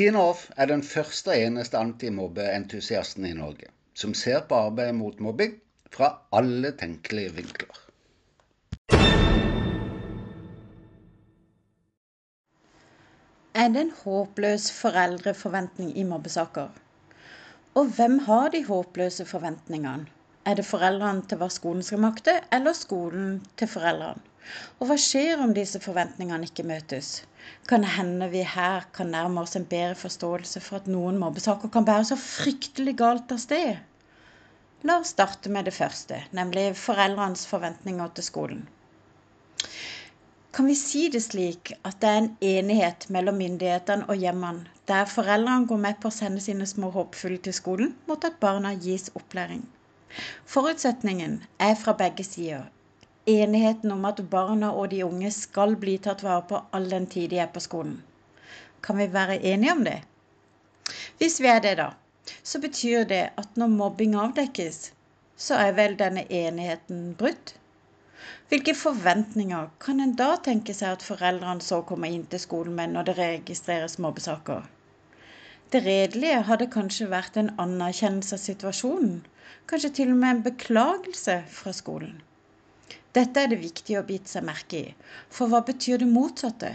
Tina Off er den første og eneste antimobbeentusiasten i Norge som ser på arbeidet mot mobbing fra alle tenkelige vinkler. Er det en håpløs foreldreforventning i mobbesaker? Og hvem har de håpløse forventningene? Er det foreldrene til hva skolen skal makte, eller skolen til foreldrene? Og hva skjer om disse forventningene ikke møtes? Kan det hende vi her kan nærme oss en bedre forståelse for at noen mobbesaker kan bære så fryktelig galt av sted? La oss starte med det første, nemlig foreldrenes forventninger til skolen. Kan vi si det slik at det er en enighet mellom myndighetene og hjemmene, der foreldrene går med på å sende sine små håpefulle til skolen mot at barna gis opplæring? Forutsetningen er fra begge sider enigheten om at barna og de unge skal bli tatt vare på all den tid de er på skolen. Kan vi være enige om det? Hvis vi er det, da, så betyr det at når mobbing avdekkes, så er vel denne enigheten brutt? Hvilke forventninger kan en da tenke seg at foreldrene så kommer inn til skolen med når det registreres mobbesaker? Det redelige hadde kanskje vært en anerkjennelse av situasjonen, kanskje til og med en beklagelse fra skolen. Dette er det viktig å bite seg merke i, for hva betyr det motsatte?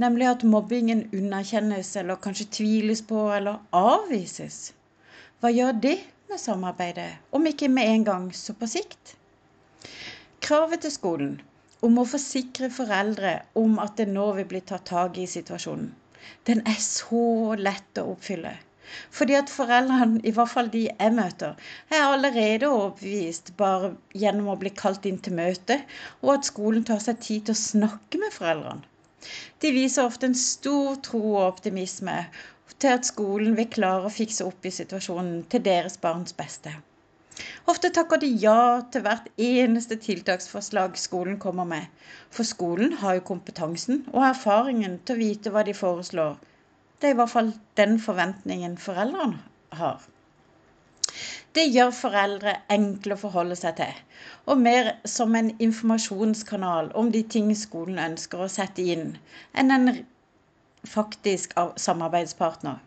Nemlig at mobbingen underkjennes eller kanskje tviles på eller avvises. Hva gjør det med samarbeidet, om ikke med en gang, så på sikt? Kravet til skolen om å forsikre foreldre om at det nå vil bli tatt tak i situasjonen, den er så lett å oppfylle. Fordi at foreldrene, i hvert fall de jeg møter, er allerede overbevist bare gjennom å bli kalt inn til møte, og at skolen tar seg tid til å snakke med foreldrene. De viser ofte en stor tro og optimisme til at skolen vil klare å fikse opp i situasjonen til deres barns beste. Ofte takker de ja til hvert eneste tiltaksforslag skolen kommer med, for skolen har jo kompetansen og erfaringen til å vite hva de foreslår, det er i hvert fall den forventningen foreldrene har. Det gjør foreldre enkle å forholde seg til, og mer som en informasjonskanal om de ting skolen ønsker å sette inn, enn en faktisk samarbeidspartner.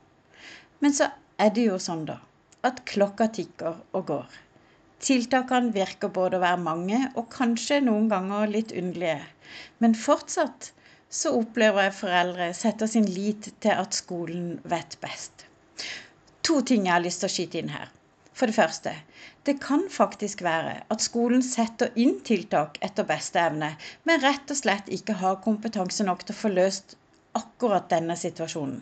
Men så er det jo sånn, da, at klokka tikker og går. Tiltakene virker både å være mange og kanskje noen ganger litt underlige, men fortsatt så opplever jeg foreldre setter sin lit til at skolen vet best. To ting jeg har lyst til å skyte inn her. For det første, det kan faktisk være at skolen setter inn tiltak etter beste evne, men rett og slett ikke har kompetanse nok til å få løst akkurat denne situasjonen.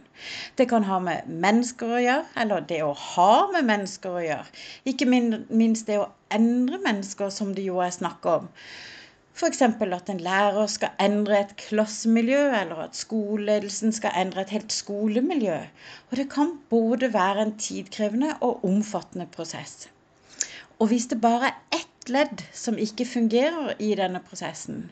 Det kan ha med mennesker å gjøre, eller det å ha med mennesker å gjøre. Ikke minst det å endre mennesker, som det jo er snakk om. F.eks. at en lærer skal endre et klassemiljø, eller at skoleledelsen skal endre et helt skolemiljø. Og det kan både være en tidkrevende og omfattende prosess. Og hvis det bare er ett ledd som ikke fungerer i denne prosessen,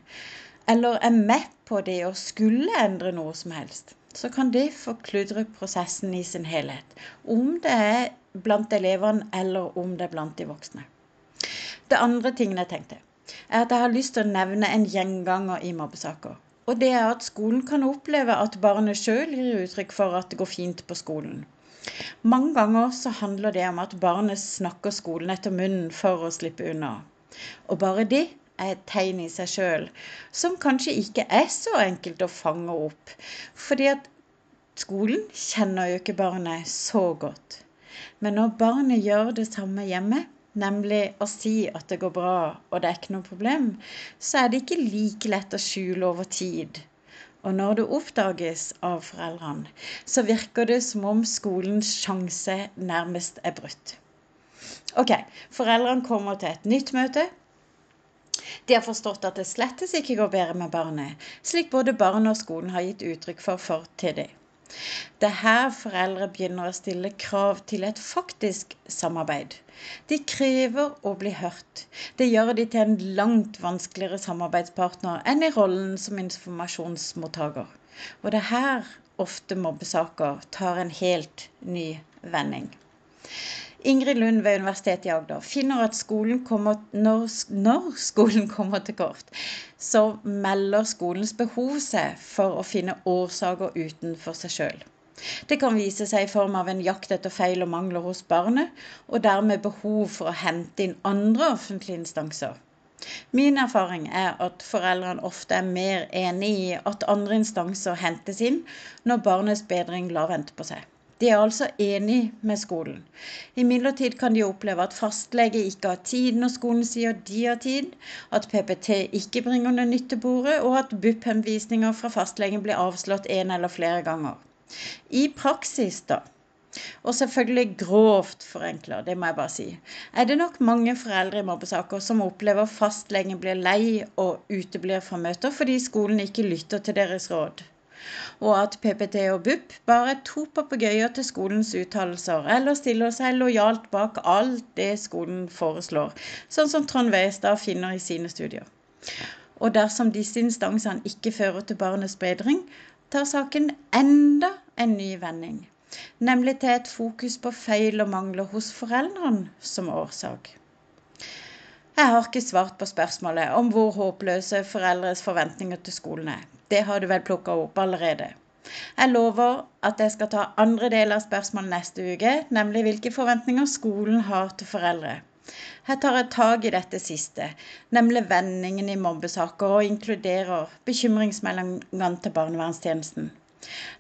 eller er med på det å skulle endre noe som helst, så kan det forkludre prosessen i sin helhet. Om det er blant elevene, eller om det er blant de voksne. Det andre tingen jeg tenkte er at jeg har lyst til å nevne en gjenganger i mobbesaker. Og det er at skolen kan oppleve at barnet sjøl gir uttrykk for at det går fint på skolen. Mange ganger så handler det om at barnet snakker skolen etter munnen for å slippe unna. Og bare det er et tegn i seg sjøl som kanskje ikke er så enkelt å fange opp. Fordi at skolen kjenner jo ikke barnet så godt. Men når barnet gjør det samme hjemme, nemlig å si at det går bra og det er ikke noe problem, så er det ikke like lett å skjule over tid. Og når det oppdages av foreldrene, så virker det som om skolens sjanse nærmest er brutt. Ok, foreldrene kommer til et nytt møte. De har forstått at det slettes ikke går bedre med barnet, slik både barnet og skolen har gitt uttrykk for for til dem. Det er her foreldre begynner å stille krav til et faktisk samarbeid. De krever å bli hørt. Det gjør de til en langt vanskeligere samarbeidspartner enn i rollen som informasjonsmottaker. Og det er her ofte mobbesaker tar en helt ny vending. Ingrid Lund ved Universitetet i Agder finner at skolen kommer, når, når, skolen kommer til kort, så melder skolens behov seg for å finne årsaker utenfor seg sjøl. Det kan vise seg i form av en jakt etter feil og mangler hos barnet, og dermed behov for å hente inn andre offentlige instanser. Min erfaring er at foreldrene ofte er mer enig i at andre instanser hentes inn når barnets bedring lar vente på seg. De er altså enig med skolen. Imidlertid kan de oppleve at fastlege ikke har tid når skolen sier de har tid, at PPT ikke bringer noe nytt til bordet, og at BUP-henvisninger fra fastlegen blir avslått en eller flere ganger. I praksis, da, og selvfølgelig grovt forenkla, det må jeg bare si, er det nok mange foreldre i mobbesaker som opplever fastlegen blir lei og uteblir fra møter fordi skolen ikke lytter til deres råd. Og at PPT og BUP bare er to papegøyer til skolens uttalelser, eller stiller seg lojalt bak alt det skolen foreslår, sånn som Trond Weistad finner i sine studier. Og dersom disse instansene ikke fører til barnets bedring, tar saken enda en ny vending, nemlig til et fokus på feil og mangler hos foreldrene som årsak. Jeg har ikke svart på spørsmålet om hvor håpløse foreldres forventninger til skolen er. Det har du vel plukka opp allerede. Jeg lover at jeg skal ta andre del av spørsmålet neste uke, nemlig hvilke forventninger skolen har til foreldre. Her tar jeg tak i dette siste, nemlig vendingen i mobbesaker, og inkluderer bekymringsmeldingene til barnevernstjenesten.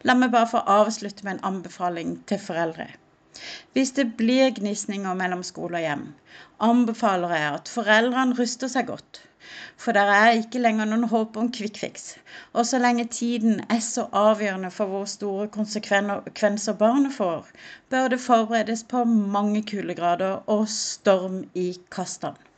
La meg bare få avslutte med en anbefaling til foreldre. Hvis det blir gnisninger mellom skole og hjem, anbefaler jeg at foreldrene ruster seg godt. For det er ikke lenger noen håp om quick fix. Og så lenge tiden er så avgjørende for hvor store konsekvenser barnet får, bør det forberedes på mange kuldegrader og storm i kastene.